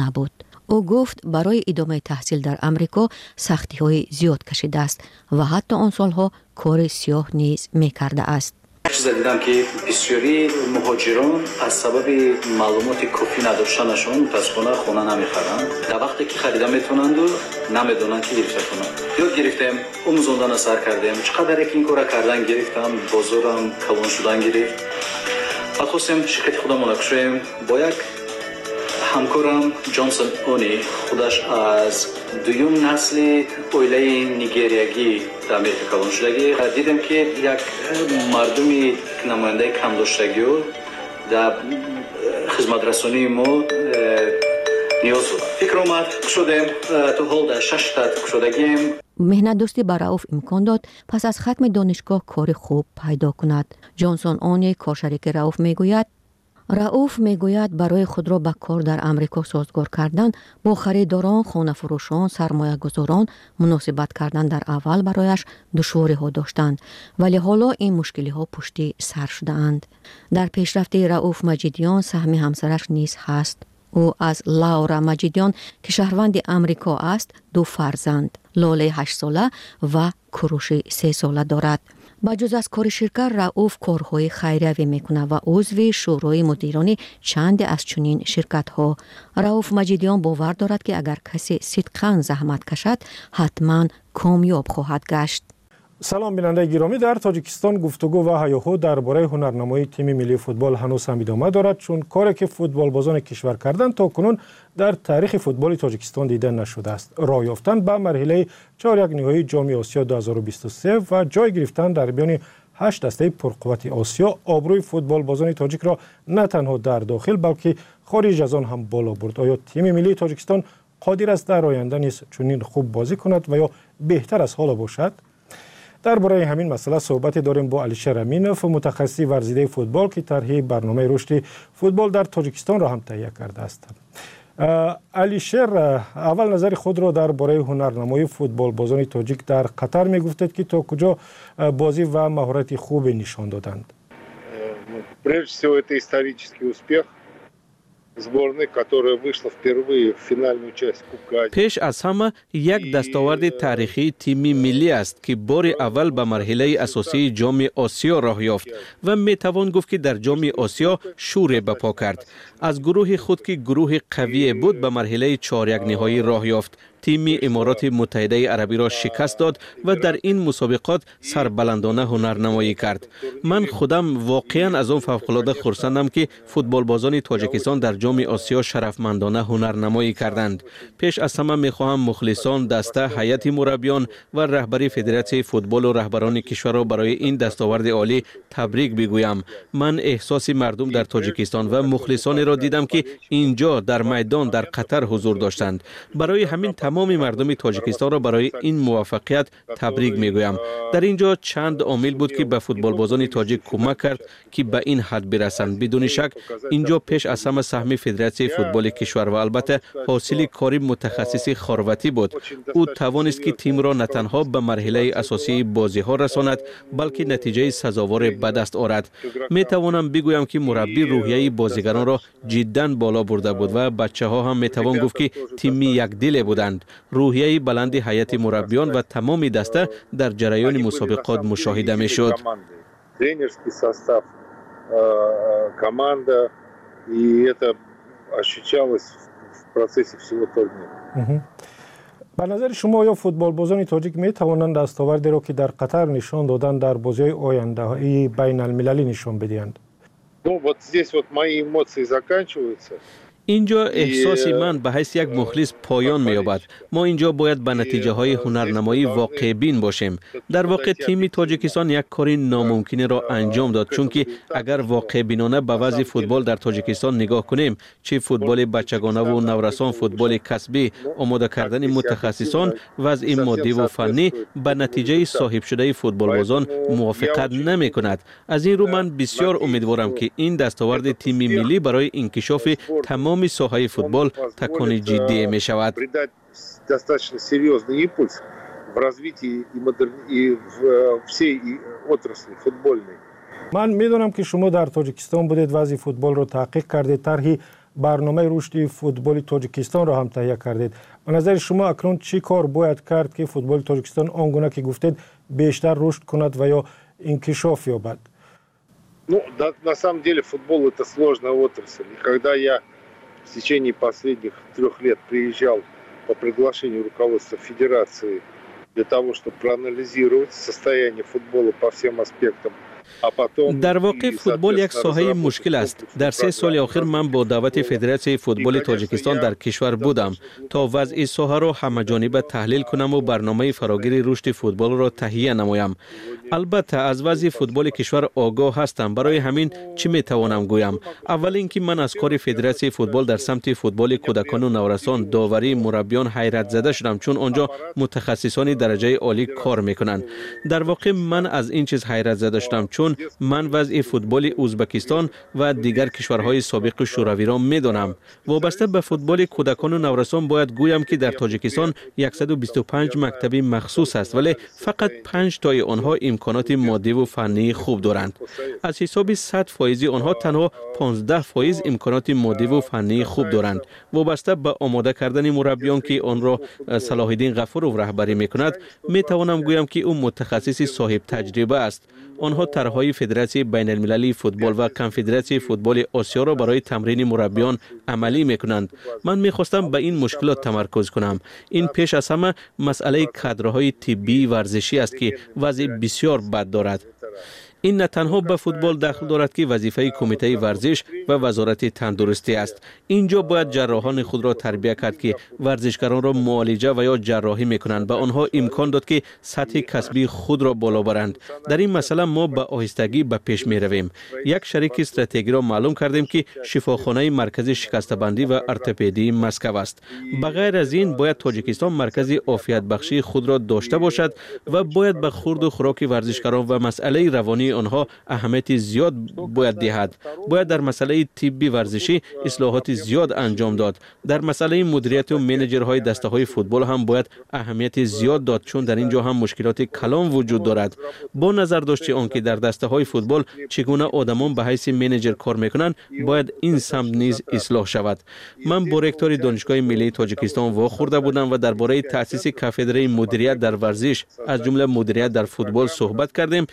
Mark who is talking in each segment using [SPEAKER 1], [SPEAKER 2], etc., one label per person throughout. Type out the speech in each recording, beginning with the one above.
[SPEAKER 1] набуд. Ӯ гуфт барои идомаи таҳсил дар амрико сахтиҳои зиёд кашидааст ва ҳатто он солҳо кори сиёҳ низ мекардааст.
[SPEAKER 2] Чиза дидам ки бисёри муҳоҷирон аз сабаби маълумоти кофӣ надоштанашон мутаассифона хона намехаранд. Дар вақте ки харида метавонанду намедонанд ки гирифта кунанд. Ёд гирифтем омӯзондана сар кардем. Чӣ қадаре ки ин кора кардан гирифтам бозорам калон шудан гирифт. Баъд хостем ширкати худамона кушоем бо як ҳамкорам ҷонсон они худаш аз дуюм насли оилаи нигериягӣ дар америка калон шудагӣ. Дидем ки як мардуми намояндаи камдоштагио дар хизматрасонии мо э, ниёз буд фикр омад. Кушодем э, то ҳол дар шаш штат кушодагием
[SPEAKER 1] меҳнатдӯстӣ ба рауф имкон дод пас аз хатми донишгоҳ кори хуб пайдо кунад. Ҷонсон они коршарики рауф мегӯяд рауф мегӯяд барои худро ба кор дар амрико созгор кардан бо харидорон хонафурӯшон сармоягузорон муносибат кардан дар аввал барояш душвориҳо доштанд вале ҳоло ин мушкилиҳо пуштӣ сар шудаанд. Дар пешрафти рауф маҷидиён саҳми ҳамсараш низ ҳаст. Ӯ аз лаура маҷидиён ки шаҳрванди амрико аст ду фарзанд. Лолаи ҳаштсола ва куруши сесола дорад ба ҷуз аз кори ширкат рауф корҳои хайриявӣ мекунад ва узви шӯрои мудирони чанде аз чунин ширкатҳо. Рауф маҷидиён бовар дорад ки агар касе сидқан заҳмат кашад ҳатман комёб хоҳад гашт
[SPEAKER 3] سلام بیننده گرامی در تاجیکستان گفتگو و هیاهو درباره هنرنمایی تیم ملی فوتبال هنوز هم ادامه دارد چون کاری که فوتبال بازان کشور کردن تا کنون در تاریخ فوتبال تاجیکستان دیده نشده است. رای یافتن به مرحله 4 یک نهایی جام آسیا 2023 و جای گرفتن در بیان هشت دسته پرقوت آسیا. آبروی فوتبال بازان تاجیک را نه تنها در داخل بلکه خارج از آن هم بالا برد. آیا تیم ملی تاجیکستان قادر است در آینده نیز چنین خوب بازی کند و یا بهتر از حالا باشد؟ Дар бораи ҳамин масъала суҳбате дорем бо алишер аминов мутахассиси варзидаи футбол ки тарҳи барномаи рушди футбол дар тоҷикистонро ҳам таҳия кардааст. Алишер аввал назари худро дар бораи ҳунарнамоии футболбозони тоҷик дар қатар мегуфтед ки то куҷо бозӣ ва маҳорати хубе нишон доданд.
[SPEAKER 4] Прежде всего это исторический успех پیش از همه یک دستاورد تاریخی تیمی ملی است
[SPEAKER 5] که بار اول به مرحله اساسی جام آسیا راه یافت و می توان گفت که در جام آسیا شور بپا کرد از گروه خود که گروه قوی بود به مرحله چهار یک نهایی راه یافت تیم امارات متحده عربی را شکست داد و در این مسابقات سربلندانه هنرنمایی کرد. من خودم واقعا از آن فوقلاده خرسندم که فوتبال بازان تاجیکستان در جام آسیا شرفمندانه هنرنمایی کردند. پیش از همه می‌خواهم مخلصان دسته حیات مربیان و رهبری فدراسیون فوتبال و رهبران کشور را برای این دستاورد عالی تبریک بگویم. من احساس مردم در تاجیکستان و مخلصان را دیدم که اینجا در میدان در قطر حضور داشتند. برای همین تمام تمام مردم تاجیکستان را برای این موفقیت تبریک می‌گویم. در اینجا چند عامل بود که به فوتبال بازان تاجیک کمک کرد که به این حد برسند. بدون شک اینجا پیش از همه سهم فدراسیون فوتبال کشور و البته حاصل کاری متخصصی خارواتی بود. او توانست که تیم را نه تنها به مرحله اساسی بازی ها رساند بلکه نتیجه سزاوار به دست آورد می توانم بگویم که مربی روحیه بازیگران را جدا بالا برده بود و بچه ها هم می توان گفت که تیمی یک دل بودند. рӯҳияи баланди ҳайати мураббиён ва тамоми даста дар ҷараёни мусобиқот мушоҳида мешуд
[SPEAKER 4] команда и это ощущалось в процессе всего турнира
[SPEAKER 3] ба назари шумо оё футболбозони тоҷик метавонанд дастовардеро ки дар қатар нишон доданд дар бозиҳои ояндаи байналмилалӣ нишон бидиҳанд
[SPEAKER 4] ну вот здесь вот мои эмоции заканчиваются
[SPEAKER 5] اینجا احساسی من به حیث یک مخلص پایان می‌یابد. ما اینجا باید به نتیجه های هنرنمایی واقع بین باشیم. در واقع تیم تاجیکستان یک کاری ناممکن را انجام داد. چون که اگر واقع بینانه به وضع فوتبال در تاجیکستان نگاه کنیم. چه فوتبال بچگانه و نورسان فوتبال کسبی آماده کردن متخصصان وضع مادی و فنی به نتیجه صاحب شده فوتبالبازان موافقت نمی کند. از این رو من بسیار امیدوارم که این دستاورد تیم ملی برای انکشاف تمام тамоми соҳаи футбол такони ҷиддие мешавад.
[SPEAKER 4] Достаточно серьезный импульс в развитии и, модер... и в всей отрасли футбольной.
[SPEAKER 3] Ман медонам ки шумо дар тоҷикистон будед вазъи футболро таҳқиқ кардед тарҳи барномаи рушди футболи тоҷикистонро ҳам таҳия кардед. Ба назари шумо акнун чӣ кор бояд кард ки футболи тоҷикистон он гуна ки гуфтед бештар рушд кунад ва ё инкишоф ёбад?
[SPEAKER 4] Ну, да, на самом деле футбол это сложная отрасль. И когда я в течение последних трех лет приезжал по приглашению руководства федерации для того, чтобы проанализировать состояние футбола по всем аспектам
[SPEAKER 5] дар воқеъ футбол як соҳаи мушкил аст дар се соли охир ман бо даъвати федератсияи футболи тоҷикистон дар кишвар будам то вазъи соҳаро ҳамаҷониба таҳлил кунаму барномаи фарогири рушди футболро таҳия намоям албатта аз вазъи футболи кишвар огоҳ ҳастам барои ҳамин чӣ метавонам гӯям аввал ин ки ман аз кори федератсияи футбол дар самти футболи кӯдакону наврасон доварии мураббиён ҳайратзада шудам чун он ҷо мутахассисони дараҷаи олӣ кор мекунанд дар воқеъ ман аз ин чиз ҳайратзада шудам چون من وضع فوتبال ازبکستان و دیگر کشورهای سابق شوروی را می‌دانم. وابسته به فوتبال کودکان و نورسان باید گویم که در تاجیکستان 125 مکتبی مخصوص است ولی فقط 5 تای آنها امکانات مادی و فنی خوب دارند. از حساب 100 فایزی آنها تنها 15 فایز امکانات مادی و فنی خوب دارند. وابسته به آماده کردن مربیان که آن را صلاح الدین غفور رهبری می‌کند می‌توانم گویم که او متخصص صاحب تجربه است. آنها طرحهای فدراسیون بین المللی فوتبال و کنفدراسی فوتبال آسیا را برای تمرین مربیان عملی می‌کنند. من می‌خواستم به این مشکلات تمرکز کنم این پیش از همه مسئله کادرهای طبی ورزشی است که وضع بسیار بد دارد این نه تنها به فوتبال دخل دارد که وظیفه کمیته ورزش و وزارت تندرستی است. اینجا باید جراحان خود را تربیت کرد که ورزشکاران را معالجه و یا جراحی می‌کنند. به آنها امکان داد که سطح کسبی خود را بالا برند. در این مسئله ما به آهستگی به پیش می رویم یک شریک استراتژی را معلوم کردیم که شفاخانه مرکز شکسته بندی و ارتوپدی مسکو است. بغیر از این باید تاجیکستان مرکز عافیت بخشی خود را داشته باشد و باید به خورد و خوراک ورزشکاران و مسئله روانی آنها اهمیت زیاد باید دهد. باید در مسئله طبی ورزشی اصلاحات زیاد انجام داد. در مسئله مدیریت و منیجرهای دسته های فوتبال هم باید اهمیت زیاد داد چون در اینجا هم مشکلات کلان وجود دارد. با نظر داشتی آنکه در دسته های فوتبال چگونه آدمان به حیث منیجر کار می‌کنند باید این سمت نیز اصلاح شود. من با رکتور دانشگاه ملی تاجیکستان واخورده بودم و درباره تاسیس کافدره مدیریت در ورزش از جمله مدیریت در فوتبال صحبت کردیم.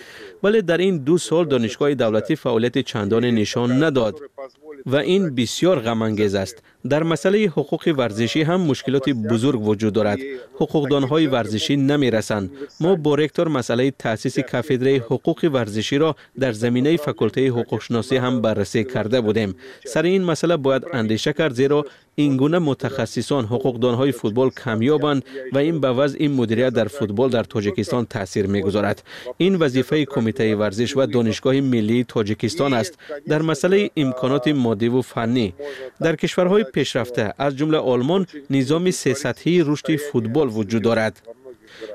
[SPEAKER 5] ولی در این این دو سال دانشگاه دولتی فعالیت چندان نشان نداد و این بسیار غم انگیز است. در مسئله حقوق ورزشی هم مشکلات بزرگ وجود دارد. حقوقدان های ورزشی نمی رسند ما با رکتور مسئله تاسیس کافدره حقوق ورزشی را در زمینه فکلته حقوق شناسی هم بررسی کرده بودیم. سر این مسئله باید اندیشه کرد زیرا این گونه متخصصان حقوقدانهای فوتبال کمیابند و این به وضع مدیریت در فوتبال در تاجیکستان تاثیر می‌گذارد. این وظیفه کمیته ورزش و دانشگاه ملی تاجیکستان است. در مسئله امکانات مادی و فنی در کشورهای پیشرفته از جمله آلمان نظام سه سطحی رشد فوتبال وجود دارد.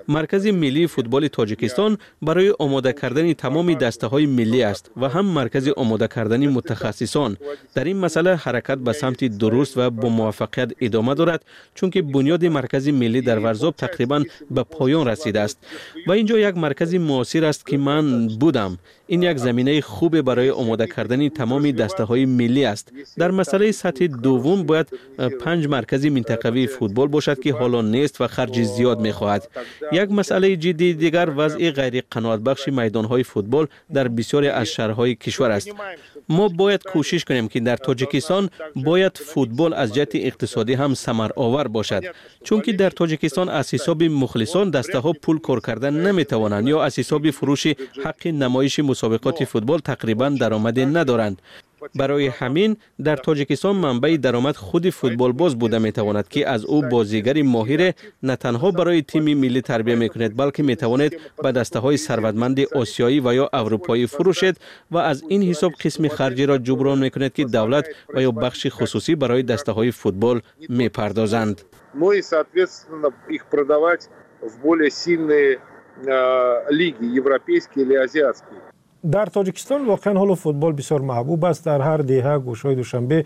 [SPEAKER 5] مرکزی ملی فوتبال تاجیکستان برای آماده کردن تمام دسته های ملی است و هم مرکزی آماده کردن متخصصان. در این مسئله حرکت به سمت درست و با موفقیت ادامه دارد چون که بنیاد مرکز ملی در ورزاب تقریبا به پایان رسیده است. و اینجا یک مرکزی معاصر است که من بودم. این یک زمینه خوب برای آماده کردن تمام دسته های ملی است. در مسئله سطح دوم باید پنج مرکز منطقوی فوتبال باشد که حالا نیست و خرج زیاد می خواهد یک مسئله جدی دیگر وضع غیر قناعت بخش میدان های فوتبال در بسیاری از شهرهای کشور است. ما باید
[SPEAKER 4] کوشش
[SPEAKER 5] کنیم که در تاجیکستان باید فوتبال از جهت اقتصادی هم ثمر آور باشد.
[SPEAKER 4] چون که در تاجیکستان از حساب
[SPEAKER 5] مخلصان دسته ها پول کار کردن نمی توانند یا از حساب فروش حق نمایش ҳисоби фурӯши ҳаққи намоиши мусобиқоти футбол тақрибан даромаде надоранд барои ҳамин дар тоҷикистон манбаи даромад худи футболбоз буда метавонад ки аз ӯ бозигари моҳире на танҳо барои тими миллӣ тарбия мекунед балки метавонед ба дастаҳои сарватманди осиёӣ ва ё аврупоӣ фурӯшед ва аз ин ҳисоб қисми харҷиро ҷуброн мекунед ки давлат ва ё бахши хусусӣ барои дастаҳои футбол мепардозанд
[SPEAKER 4] ну и соответственно их продавать в более сильные лиги европейские или азиатские
[SPEAKER 3] Дар тоҷикистон воқеан ҳоло футбол бисёр маҳбуб аст. Дар ҳар деҳа гӯшҳои душанбе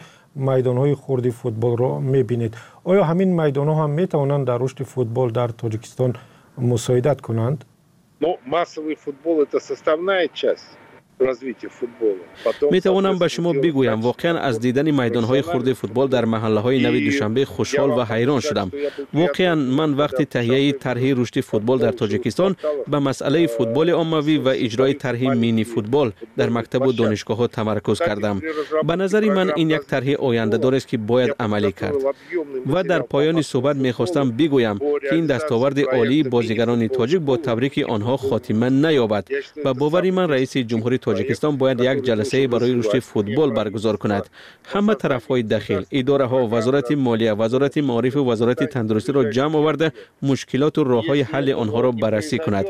[SPEAKER 3] майдонҳои хурди футболро мебинед. Оё ҳамин майдонҳо ҳам метавонанд дар рушди футбол дар тоҷикистон мусоидат кунанд?
[SPEAKER 4] Ну массовый футбол это составная часть
[SPEAKER 5] می توانم به شما بگویم واقعا از دیدن میدان های خورد فوتبال در محله های نوی دوشنبه خوشحال و حیران شدم. واقعا من وقتی تهیه طرح رشد فوتبال در تاجیکستان به مسئله فوتبال عاموی و اجرای طرح مینی فوتبال در مکتب و دانشگاه ها تمرکز کردم. به نظر من این یک طرح آینده دار است که باید عملی کرد. و در پایان صحبت می خواستم بگویم که این دستاورد عالی بازیگران تاجیک با تبریک آنها خاتمه نیابد و باور من رئیس جمهوری тоҷикистон бояд як ҷаласае барои рушди футбол баргузор кунад ҳама тарафҳои дахил идораҳо вазорати молия вазорати маорифу вазорати тандурустиро ҷамъ оварда мушкилоту роҳҳои ҳалли онҳоро баррасӣ кунад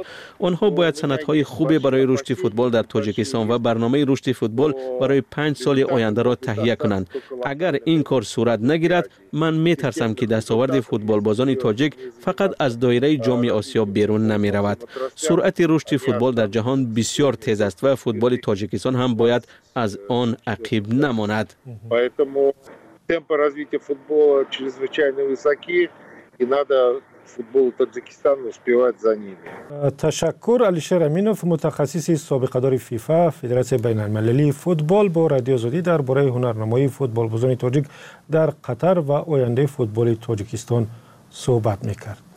[SPEAKER 5] онҳо бояд санадҳои хубе барои рушди футбол дар тоҷикистон ва барномаи рушди футбол барои панҷ соли ояндаро таҳия кунанд агар ин кор сурат нагирад ман метарсам ки дастоварди футболбозони тоҷик фақат аз доираи ҷоми осиё берун намеравад суръати рушди футбол дар ҷаҳон бисёр тез аст ва футболи тоҷикистон ҳам бояд аз он ақиб намонад
[SPEAKER 4] темпы развития футбола чрезвычайно высоки и надо футболу Таджикистана успевать за ними.
[SPEAKER 3] Ташаккур Алишер Аминов, мутахассиси собиқадори ФИФА, Федератсия байналмилалии футбол бо радиозодӣ дар бораи ҳунарнамоии футболбозони тоҷик дар Қатар ва ояндаи футболи Тоҷикистон суҳбат мекард.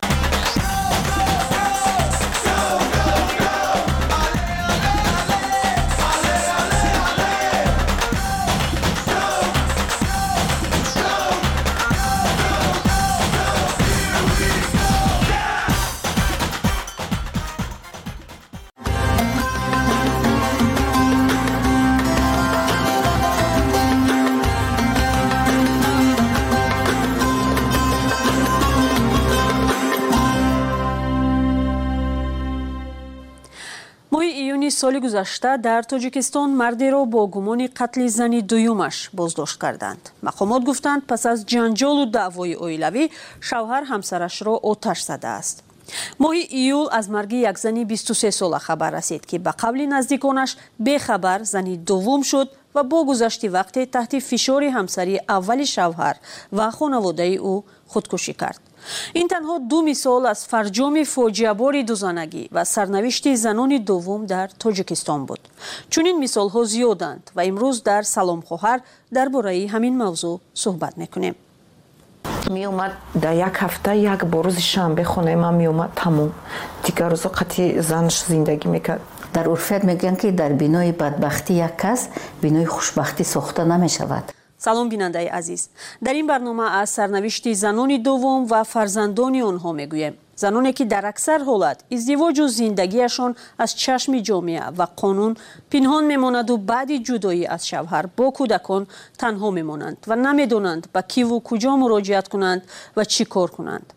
[SPEAKER 6] Соли гузашта дар тоҷикистон мардеро бо гумони қатли зани дуюмаш боздошт карданд. Мақомот гуфтанд пас аз ҷанҷолу даъвои оилавӣ шавҳар ҳамсарашро оташ задааст. Моҳи июл аз марги як зани 23 сола хабар расид ки ба қавли наздиконаш бехабар зани дуввум шуд ва бо гузашти вақте таҳти фишори ҳамсари аввали шавҳар ва хонаводаи ӯ худкушӣ кард ин танҳо ду мисол аз фарҷоми фоҷиабори дузанагӣ ва сарнавишти занони дуввум дар тоҷикистон буд. Чунин мисолҳо зиёданд ва имрӯз дар саломхоҳар дар бораи ҳамин мавзӯъ суҳбат мекунем.
[SPEAKER 7] Меомад дар як ҳафта як бо рӯзи шанбе хонаи ман меомад тамом. Дигар рӯзо қатъи занаш зиндагӣ мекард?
[SPEAKER 8] Дар урфият мегӯянд ки дар бинои бадбахтӣ як кас бинои хушбахтӣ сохта намешавад
[SPEAKER 6] салом бинандаи азиз. Дар ин барнома аз сарнавишти занони дуввум ва фарзандони онҳо мегӯем. Заноне ки дар аксар ҳолат издивоҷу зиндагиашон аз чашми ҷомеа ва қонун пинҳон мемонаду баъди ҷудоӣ аз шавҳар бо кӯдакон танҳо мемонанд ва намедонанд ба киву куҷо муроҷиат кунанд ва чӣ кор кунанд.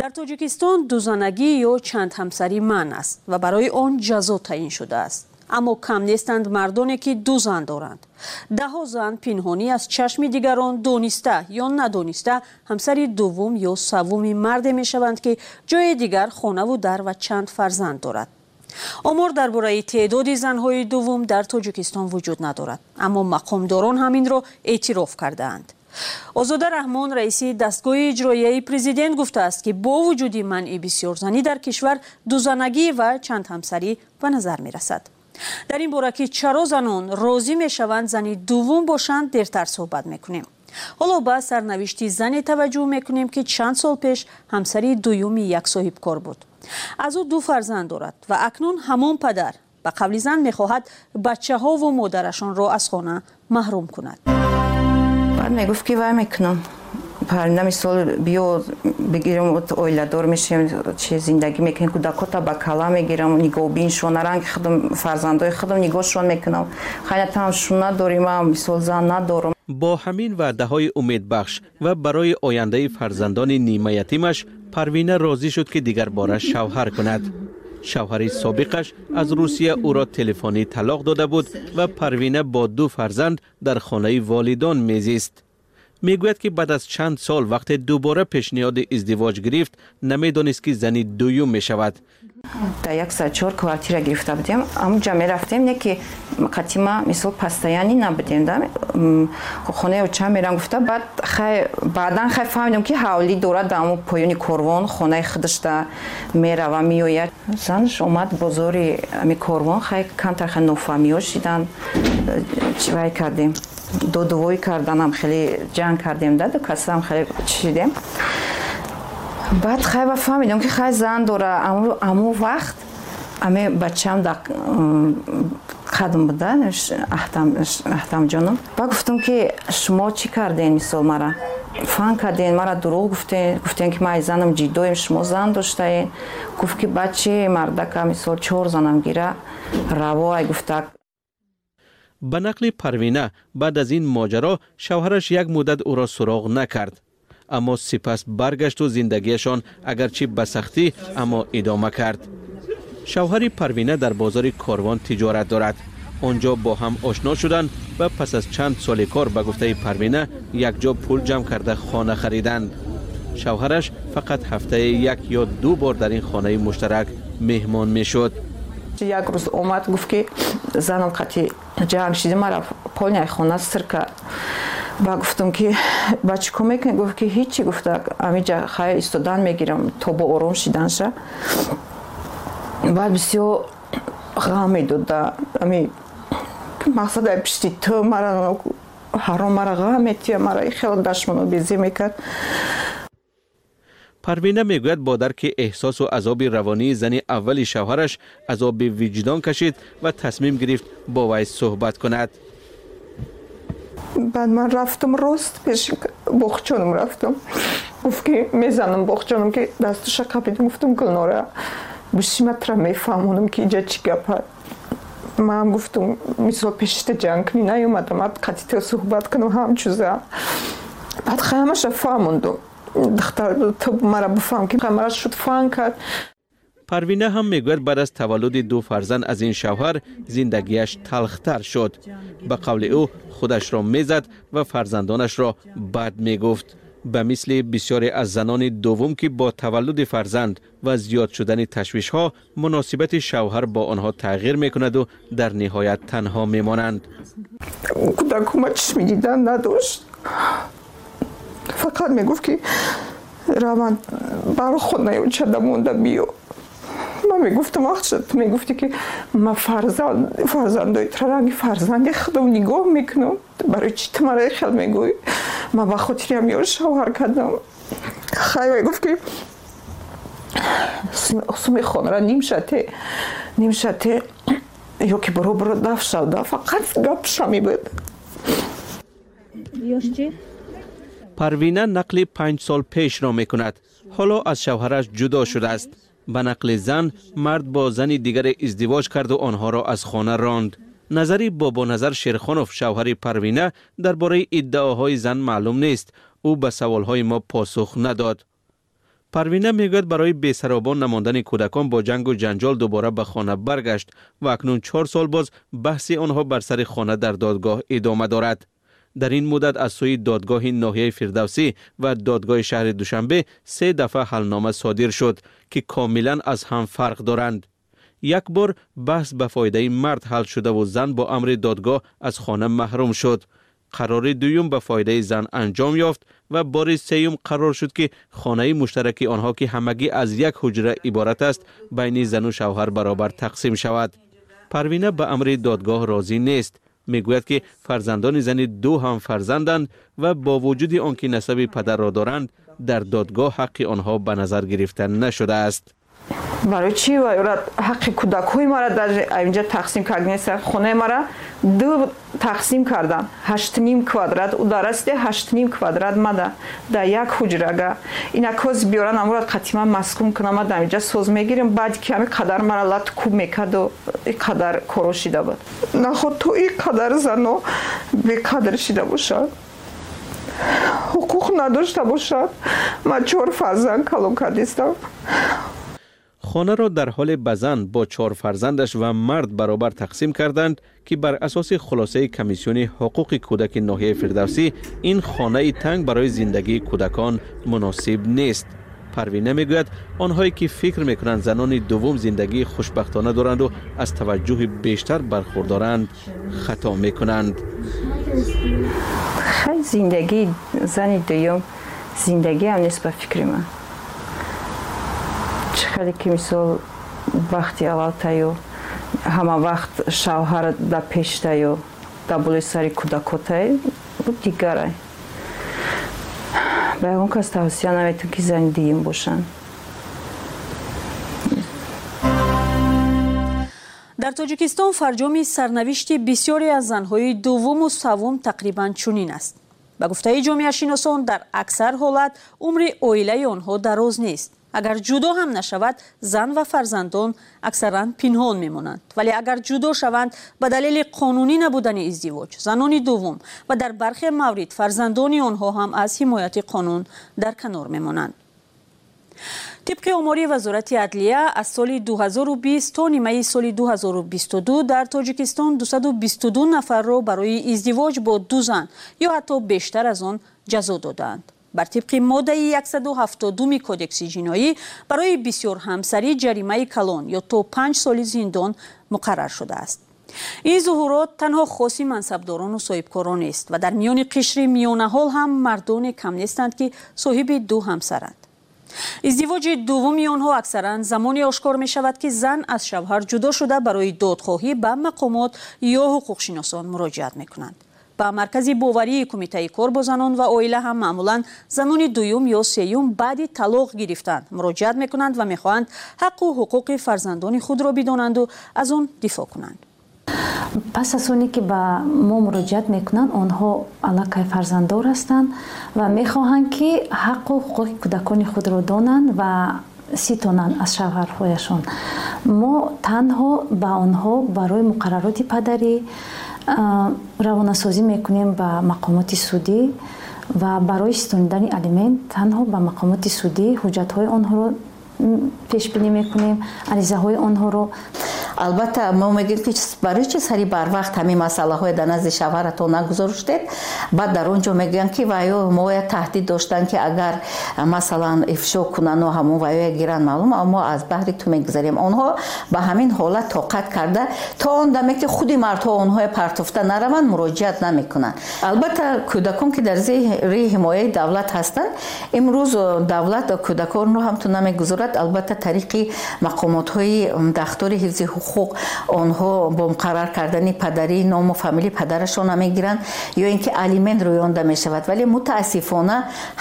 [SPEAKER 6] Дар тоҷикистон дузанагӣ ё чандҳамсарӣ манъ аст ва барои он ҷазо таъин шудааст аммо кам нестанд мардоне ки ду зан доранд. Даҳо зан пинҳонӣ аз чашми дигарон дониста ё надониста ҳамсари дуввум ё саввуми марде мешаванд ки ҷои дигар хонаву дар ва чанд фарзанд дорад. Омор дар бораи теъдоди занҳои дуввум дар тоҷикистон вуҷуд надорад аммо мақомдорон ҳаминро эътироф кардаанд. Озода раҳмон раиси дастгоҳи иҷроияи президент гуфтааст ки бо вуҷуди манъи бисёрзанӣ дар кишвар дузанагӣ ва чандҳамсарӣ ба назар мерасад дар ин бора ки чаро занон розӣ мешаванд зани дуввум бошанд дертар суҳбат мекунем. Ҳоло ба сарнавишти зане таваҷҷӯҳ мекунем ки чанд сол пеш ҳамсари дуюми як соҳибкор буд. Аз ӯ ду фарзанд дорад ва акнун ҳамон падар ба қавли зан мехоҳад бачаҳову модарашонро аз хона маҳрум кунад.
[SPEAKER 7] Баъд мегуфт ки вай мекунам паринда мисол биё бигирам оиладор мешавем чи зиндагӣ мекунем кӯдакота ба кала мегирам нигоҳбиншон наранг худам фарзандои худам нигоҳшон мекунам. Хайнатамшон надорим ам мисол зан надорам.
[SPEAKER 5] Бо ҳамин ваъдаҳои умедбахш ва барои ояндаи фарзандони нимаятимаш парвина розӣ шуд ки дигарбора шавҳар кунад. Шавҳари собиқаш аз русия ӯро телефонӣ талоқ дода буд ва парвина бо ду фарзанд дар хонаи волидон мезист می‌گوید که بعد از چند سال وقتی دوباره پیشنهاد ازدواج گرفت نمی‌دانست که زنی دویوم می شود
[SPEAKER 7] да як сад чор квартира гирифта будем амуҷа мерафтем не ки қатима мисол постоянӣ набудем да. Хонаи оча мерам гуфта. Баъд хай баъдан хай фаҳмидам ки ҳавлӣ дорад дар аму поёни корвон хонаи худашда мерава меояд занаш омад бозори ами корвон хай камтар хай нофаҳмиҳо шидан. Вай кардем? Додувоӣ карданам хеле ҷанг кардем да касам хеле чидем баъд хай ба фаҳмидам ки хай зан дора. Аму вақт аме бачам да қадм буда аҳтамҷоном ба гуфтам ки шумо чӣ кардем мисол мара? Фан кардем мара дурӯғ гуфтем ки ман занам ҷиддоем шумо зан доштаед гуфт ки бачи мардака мисол чор занам гира раво ай гуфтак
[SPEAKER 5] ба нақли парвина баъд аз ин моҷаро шавҳараш як муддат ӯро суроғ накард اما سپس برگشت و زندگیشان اگرچه به سختی اما ادامه کرد. شوهر پروینه در بازار کاروان تجارت دارد. آنجا با هم آشنا شدند و پس از چند سال کار به گفته پروینه یک جا پول جمع کرده خانه خریدند. شوهرش فقط هفته یک یا دو بار در این خانه مشترک
[SPEAKER 7] مهمان می‌شد. یک روز اومد گفت که زنم قطی جمع شدیم مرا پول خانه سرکه. Ба гуфтам ки ба чӣ ко мекунӣ гуфт ки ҳичи гуфта. Амиҷа хай истодан мегирам то бо ором шиданша баъд бисёр ғам медода ами мақсада пишти ту мара ҳаром мара ғам метия мара хело дашмоно безӣ мекард.
[SPEAKER 5] Парвина мегӯяд бо дарки эҳсосу азоби равонии зани аввали шавҳараш азоби виҷдон кашид ва тасмим гирифт бо вай суҳбат кунад
[SPEAKER 7] баъд ман рафтам рост пеши боғчонам рафтам гуфт ки мезанам боғчонам ки дастуша қабидам гуфтам гулнора бишиматра мефаҳмонам ки иҷа чӣ гапа ман гуфтам мисол пешита ҷанг кунӣ наёмадам ад қатито суҳбат кунам ҳамчуза баъд ҳамаша фаҳмондум духтар ту мара бифаҳм ки мара шуд фаҳм кард
[SPEAKER 5] پروینه هم می‌گوید بعد از تولد دو فرزند از این شوهر زندگیش تلختر شد. به قول او خودش را می‌زد و فرزندانش را بعد می‌گفت. به مثل بسیاری از زنان دوم که با تولد فرزند و زیاد شدن تشویش ها مناسبت شوهر با آنها تغییر می‌کند و
[SPEAKER 7] در نهایت تنها می مانند کودکومه چشم دیدن نداشت. فقط می گفت که روان برای خود نیون چنده مونده بیو. ما می‌گفتم آخه تو می‌گفتی که ما فرزند فرزندای ترانگی فرزند خودم نگاه می‌کنم برای چی تو مرا خیل میگوی ما با خاطرم یار شوهر کردم خیلی می‌گفت که سمی خون را نیم
[SPEAKER 5] شده نیم شده یا که برو برو دف شد فقط گپ شمی بود پروینه نقل پنج سال پیش را می‌کند. حالا از شوهرش جدا شده است به نقل زن مرد با زنی دیگر ازدواج کرد و آنها را از خانه راند. نظری بابا نظر شیرخانوف شوهر پروینه درباره ادعاهای زن معلوم نیست. او به سوالهای ما پاسخ نداد. پروینه می‌گوید برای بیسرابان نماندن کودکان با جنگ و جنجال دوباره به خانه برگشت و اکنون چهار سال باز بحث آنها بر سر خانه در دادگاه ادامه دارد. در این مدت از سوی دادگاه ناحیه فردوسی و دادگاه شهر دوشنبه سه دفعه حلنامه صادر شد که کاملا از هم فرق دارند. یک بار بحث به فایده مرد حل شده و زن با امر دادگاه از خانه محروم شد. قرار دویم به فایده زن انجام یافت و بار سیوم قرار شد که خانه مشترک آنها که همگی از یک حجره عبارت است بین زن و شوهر برابر تقسیم شود. پروینه به امر دادگاه راضی نیست. می‌گوید که فرزندان زن دو هم فرزندند و با وجود آنکه نسب پدر را دارند در دادگاه حق آنها به نظر گرفتن نشده است.
[SPEAKER 7] Барои чӣ ҳаққи кӯдакҳои мара дар инҷа тақсим карднеса хонаи мара? Ду тақсим кардан. ҳаштним квадрат. У дарасте ҳаштним квадрат мада. Дар як ҳуҷрага инакоз биёран амурад қатима маскун кунама дар инҷа соз мегирем. Баъди ки ҳами қадар мара лат кӯб мекарду и қадар коро шида буд. Наход то и қадар зано беқадр шида бошад? Ҳуқуқ надошта бошад? Ман чор фарзанд калон кардистам
[SPEAKER 5] خانه را در حال بزن با چهار فرزندش و مرد برابر تقسیم کردند که بر اساس خلاصه کمیسیون حقوق کودک ناحیه فردوسی این خانه تنگ برای زندگی کودکان مناسب نیست. پروین می‌گوید آنهایی که فکر می‌کنند زنان دوم زندگی خوشبختانه دارند و از توجه بیشتر برخوردارند خطا
[SPEAKER 7] می‌کنند. زندگی زن دوم زندگی هم نیست به فکر من хеле ки мисол вақти аввалтаю ҳама вақт шавҳар да пештаю да болои сари кӯдакотаю дигарай. Ба ягон кас тавсия наметон ки зани дуюм бошанд.
[SPEAKER 6] Дар тоҷикистон фарҷоми сарнавишти бисёре аз занҳои дуввуму саввум тақрибан чунин аст. Ба гуфтаи ҷомеашиносон дар аксар ҳолат умри оилаи онҳо дароз нест агар ҷудо ҳам нашавад зан ва фарзандон аксаран пинҳон мемонанд. Вале агар ҷудо шаванд ба далели қонунӣ набудани издивоҷ занони дуввум ва дар бархе маврид фарзандони онҳо ҳам аз ҳимояти қонун дар канор мемонанд. Тибқи омори вазорати адлия аз соли 2020 то нимаи соли 2022 дар тоҷикистон 222 нафарро барои издивоҷ бо ду зан ё ҳатто бештар аз он ҷазо доданд бар тибқи моддаи 172 кодекси ҷиноӣ барои бисёрҳамсарӣ ҷаримаи калон ё то панҷ соли зиндон муқаррар шудааст. Ин зуҳурот танҳо хоси мансабдорону соҳибкорон нест ва дар миёни қишри миёнаҳол ҳам мардоне кам нестанд ки соҳиби ду ҳамсаранд. Издивоҷи дуввуми онҳо аксаран замоне ошкор мешавад ки зан аз шавҳар ҷудо шуда барои додхоҳӣ ба мақомот ё ҳуқуқшиносон муроҷиат мекунанд ба маркази боварии кумитаи кор бо занон ва оила ҳам маъмулан занони дуюм ё сеюм баъди талоқ гирифтан муроҷиат мекунанд ва мехоҳанд ҳаққу ҳуқуқи фарзандони худро бидонанду аз он дифоъ кунанд.
[SPEAKER 8] Пас аз оне ки ба мо муроҷиат мекунанд онҳо аллакай фарзанддор ҳастанд ва мехоҳанд ки ҳаққу ҳуқуқи кӯдакони худро донанд ва ситонанд аз шавҳарҳояшон. Мо танҳо ба онҳо барои муқаррароти падарӣ равонасозӣ мекунем ба мақомоти судӣ ва барои ситонидани алимент танҳо ба мақомоти судӣ ҳуҷҷатҳои онҳоро пешбинӣ мекунем аризаҳои онҳоро
[SPEAKER 9] албатта мо мегӯем ки барои чи сари барвақт ҳамин масъалаҳое дар назди шавҳаратон нагузоштед? Баъд дар он ҷо мегӯянд ки ваё моя таҳдид доштанд ки агар масалан ифшо кунанд ҳамон ваёя гиранд маълум мо аз баҳри ту мегузарем. Онҳо ба ҳамин ҳолат тоқат карда то он даме ки худи мардҳо онҳое партофта нараванд муроҷиат намекунанд. Албатта кӯдакон ки дар зери ҳимояи давлат ҳастанд имрӯз давлат кӯдаконро ҳамтун намегузорад. Албатта тариқи мақомотҳои дахтори ҳифзи ҳуқуқ ҳуқуқ онҳо бо муқаррар кардани падарӣ ному фамилии падарашона мегиранд ё ин ки алимент рӯёнда мешавад. Вале мутаассифона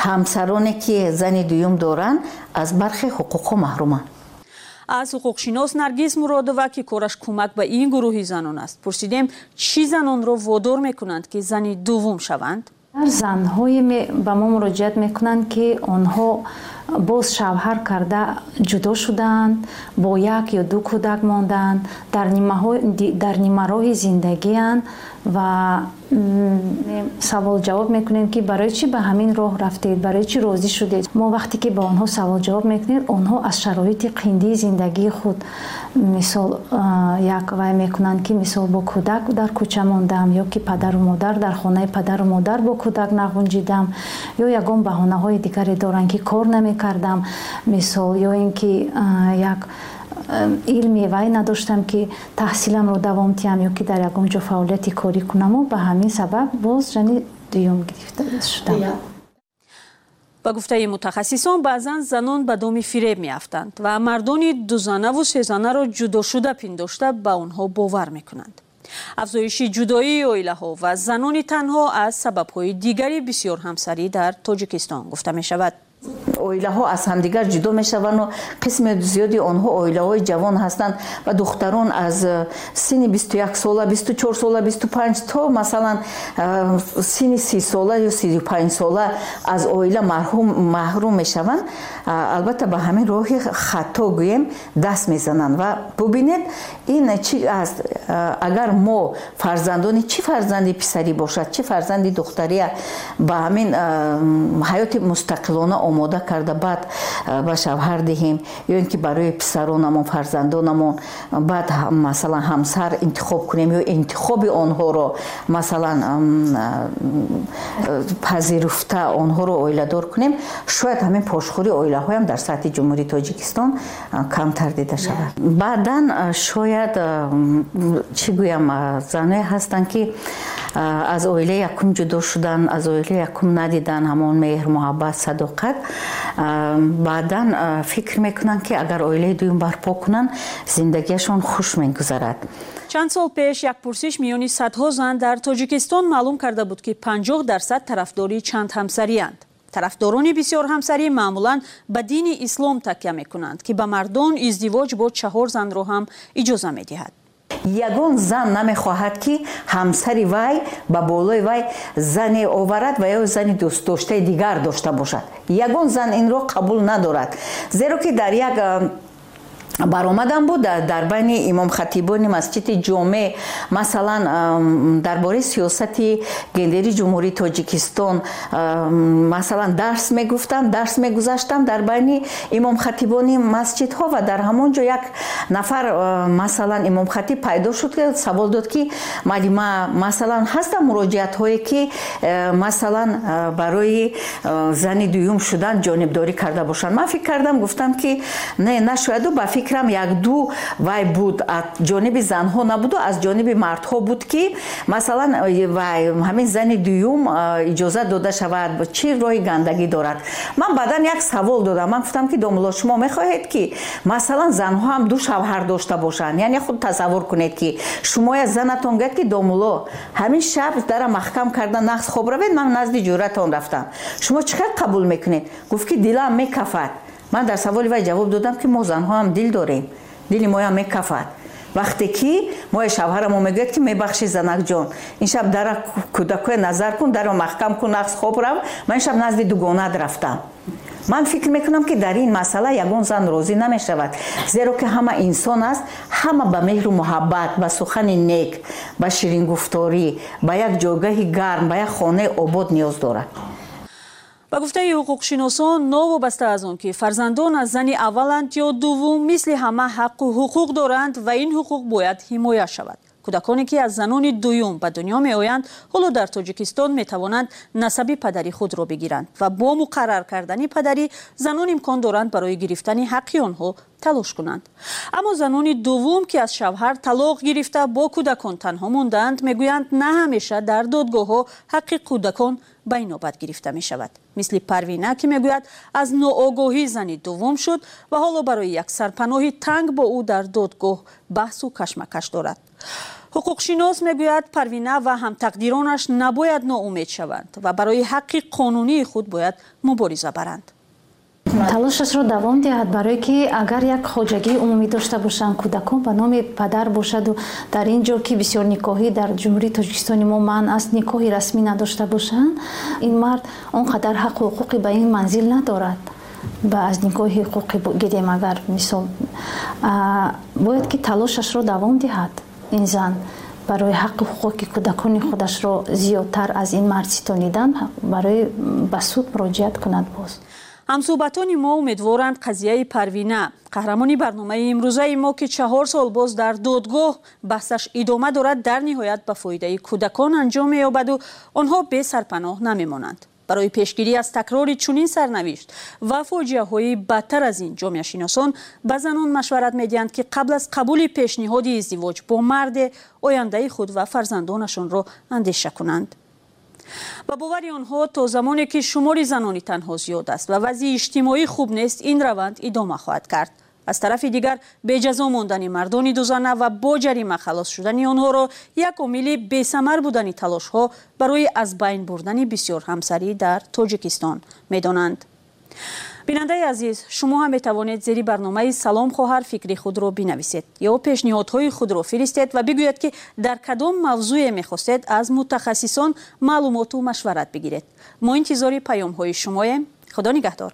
[SPEAKER 9] ҳамсароне ки зани дуюм доранд аз бархе ҳуқуқҳо маҳруманд
[SPEAKER 6] аз ҳуқуқшинос наргиз муродова ки кораш кӯмак ба ин гурӯҳи занон аст. Пурсидем чӣ занонро водор мекунанд ки зани дуввум шаванд?
[SPEAKER 8] Занҳое ба мо муроҷиат мекунанд ки онҳо боз шавҳар карда ҷудо шудаанд бо як ё ду кӯдак мондаанд дар нимароҳи зиндагианд ва савол ҷавоб мекунем ки барои чӣ ба ҳамин роҳ рафтед? Барои чӣ розӣ шудед? Мо вақте ки ба онҳо савол ҷавоб мекунем онҳо аз шароити қиндии зиндагии худ мисол як вай мекунанд ки мисол бо кӯдак дар кӯча мондам ё ки падару модар дар хонаи падару модар бо кӯдак нағунҷидам ё ягон баҳонаҳои дигаре доранд ки кор намекардам мисол ё ин ки як илми вай надоштам ки таҳсиламро давом диҳам ё ки дар ягон ҷо фаъолияти корӣ кунаму ба ҳамин сабаб боз ҷани дуюм гирифта шудам
[SPEAKER 6] ба гуфтаи мутахассисон баъзан занон ба доми фиреб меафтанд ва мардони дузанаву сезанаро ҷудошуда пиндошта ба онҳо бовар мекунанд афзоиши ҷудоии оилаҳо ва занони танҳо аз сабабҳои дигари бисёрҳамсарӣ дар тоҷикистон гуфта мешавад
[SPEAKER 9] Оилаҳо аз ҳамдигар ҷудо мешаванду қисми зиёди онҳо оилаҳои ҷавон ҳастанд ва духтарон аз синни бисту як сола бисту чор сола бисту панҷ то масалан синни си сола ё сию панҷ сола аз оила маҳрум мешаванд. Албатта ба ҳамин роҳи хато гӯем даст мезананд ва бубинед ин чи аст агар мо фарзандони чӣ фарзанди писарӣ бошад чӣ фарзанди духтария ба ҳамин ҳаёти мустақилона омода карда баъд ба шавҳар диҳем ё ин ки барои писаронамон фарзандонамон баъд масалан ҳамсар интихоб кунем ё интихоби онҳоро масалан пазируфта онҳоро оиладор кунем шояд ҳамин пошхӯри оилаҳоям дар сатҳи ҷумҳурии тоҷикистон камтар дида шавад. Баъдан шояд чӣ гӯям занҳое ҳастанд ки аз оилаи якум ҷудо шудан аз оилаи якум надидан ҳамон меҳр муҳаббат садоқат. Баъдан фикр мекунанд ки агар оилаи дуюм барпо кунанд зиндагиашон хуш мегузарад.
[SPEAKER 6] Чанд сол пеш як пурсиш миёни садҳо зан дар тоҷикистон маълум карда буд ки 50 дарсад тарафдори чанд ҳамсариянд тарафдорони бисёр ҳамсарӣ маъмулан ба дини ислом такя мекунанд ки ба мардон издивоҷ бо чаҳор занро ҳам иҷоза медиҳад
[SPEAKER 9] ягон зан намехоҳад ки ҳамсари вай ба болои вай зане оварад ва ё зани дӯстдоштаи дигар дошта бошад. Ягон зан инро қабул надорад зеро ки дар як баромадан буд дар байни имомхатибони масҷиди ҷоме масалан дар бораи сиёсати гендери ҷумҳурии тоҷикистон масалан дарс мегуфтам дарс мегузаштам дар байни имомхатибони масҷидҳо ва дар ҳамон ҷо як нафар масалан имомхатиб пайдо шуд савол дод ки малима масалан ҳастам муроҷиатҳое ки масалан барои зани дуюм шудан ҷонибдорӣ карда бошанд. Ман фикр кардам гуфтам ки не нашояду ба фикр фикрам якду вай буд аз ҷониби занҳо набуду аз ҷониби мардҳо буд ки масалан вай ҳамин зани дуюм иҷозат дода шавад чӣ роҳи гандагӣ дорад? Ман баъдан як савол додам. Ман гуфтам ки домуло шумо мехоҳед ки масалан занҳо ҳам ду шавҳар дошта бошанд. Яъне худ тасаввур кунед ки шумо я занатон гӯяд ки домуло ҳамин шаб дара маҳкам карда нақс хоб равед ман назди ҷӯратон рафтам. Шумо чӣ қадр қабул мекунед? Гуфт ки дилам мекафад ман дар саволи вай ҷавоб додам ки мо занҳоам дил дорем. Дили моям мекафад. Вақте ки моя шавҳарамо мегӯяд ки мебахшӣ занакҷон ин шаб дара кӯдакое назар кун даро маҳкам кун нақс хоб рав ман ин шаб назди дугонат рафтам. Ман фикр мекунам ки дар ин масъала ягон зан розӣ намешавад зеро ки ҳама инсон аст ҳама ба меҳру муҳаббат ба сухани нек ба ширингуфторӣ ба як ҷойгоҳи гарм ба як хонаи обод ниёз дорад
[SPEAKER 6] ба гуфтаи ҳуқуқшиносон новобаста аз он ки фарзандон аз зани авваланд ё дуввум мисли ҳама ҳаққу ҳуқуқ доранд ва ин ҳуқуқ бояд ҳимоя шавад. Кӯдаконе ки аз занони дуюм ба дунё меоянд ҳоло дар тоҷикистон метавонанд насаби падари худро бигиранд ва бо муқаррар кардани падарӣ занон имкон доранд барои гирифтани ҳаққи онҳо талош кунанд. Аммо занони дуввум ки аз шавҳар талоқ гирифта бо кӯдакон танҳо мондаанд мегӯянд на ҳамеша дар додгоҳҳо ҳаққи кӯдакон ба инобат гирифта мешавад. Мисли парвина ки мегӯяд аз ноогоҳӣ зани дуввум шуд ва ҳоло барои як сарпаноҳи танг бо ӯ дар додгоҳ баҳсу кашмакаш дорад. Ҳуқуқшинос мегӯяд парвина ва ҳамтақдиронаш набояд ноумед шаванд ва барои ҳаққи қонунии худ бояд мубориза баранд
[SPEAKER 8] талошашро давом диҳад барое ки агар як хоҷагии умумӣ дошта бошанд кӯдакон ба номи падар бошаду. Дар ин ҷо ки бисёр никоҳӣ дар ҷумҳурии тоҷикистони мо манъ аст никоҳи расмӣ надошта бошанд ин мард он қадар ҳаққу ҳуқуқи ба ин манзил надорад. Ба аз никоҳи ҳуқуқи гирем агар мисол бояд ки талошашро давом диҳад ин зан. Барои ҳаққи ҳуқуқи кӯдакони худашро зиёдтар аз ин мард ситонидан барои ба суд муроҷиат кунад боз
[SPEAKER 6] ҳамсӯҳбатони мо умедворанд қазияи парвина. Қаҳрамони барномаи имрӯзаи мо ки чаҳор сол боз дар додгоҳ баҳсаш идома дорад дар ниҳоят ба фоидаи кӯдакон анҷом меёбаду онҳо бесарпаноҳ намемонанд. Барои пешгирӣ аз такрори чунин сарнавишт ва фоҷиаҳои бадтар аз ин ҷомеашиносон ба занон машварат медиҳанд ки қабл аз қабули пешниҳоди издивоҷ бо марде ояндаи худ ва фарзандонашонро андеша кунанд ба бовари онҳо то замоне ки шумори занони танҳо зиёд аст ва вазъи иҷтимоӣ хуб нест ин раванд идома хоҳад кард. Аз тарафи дигар беҷазо мондани мардони дузана ва бо ҷарима халос шудани онҳоро як омили бесамар будани талошҳо барои аз байн бурдани бисёр ҳамсарӣ дар тоҷикистон медонанд бинандаи азиз шумо ҳам метавонед зери барномаи салом хоҳар фикри худро бинависед ё пешниҳодҳои худро фиристед ва бигӯед ки дар кадом мавзӯе мехостед аз мутахассисон маълумоту машварат бигиред. Мо интизори паёмҳои шумоем. Худо нигаҳдор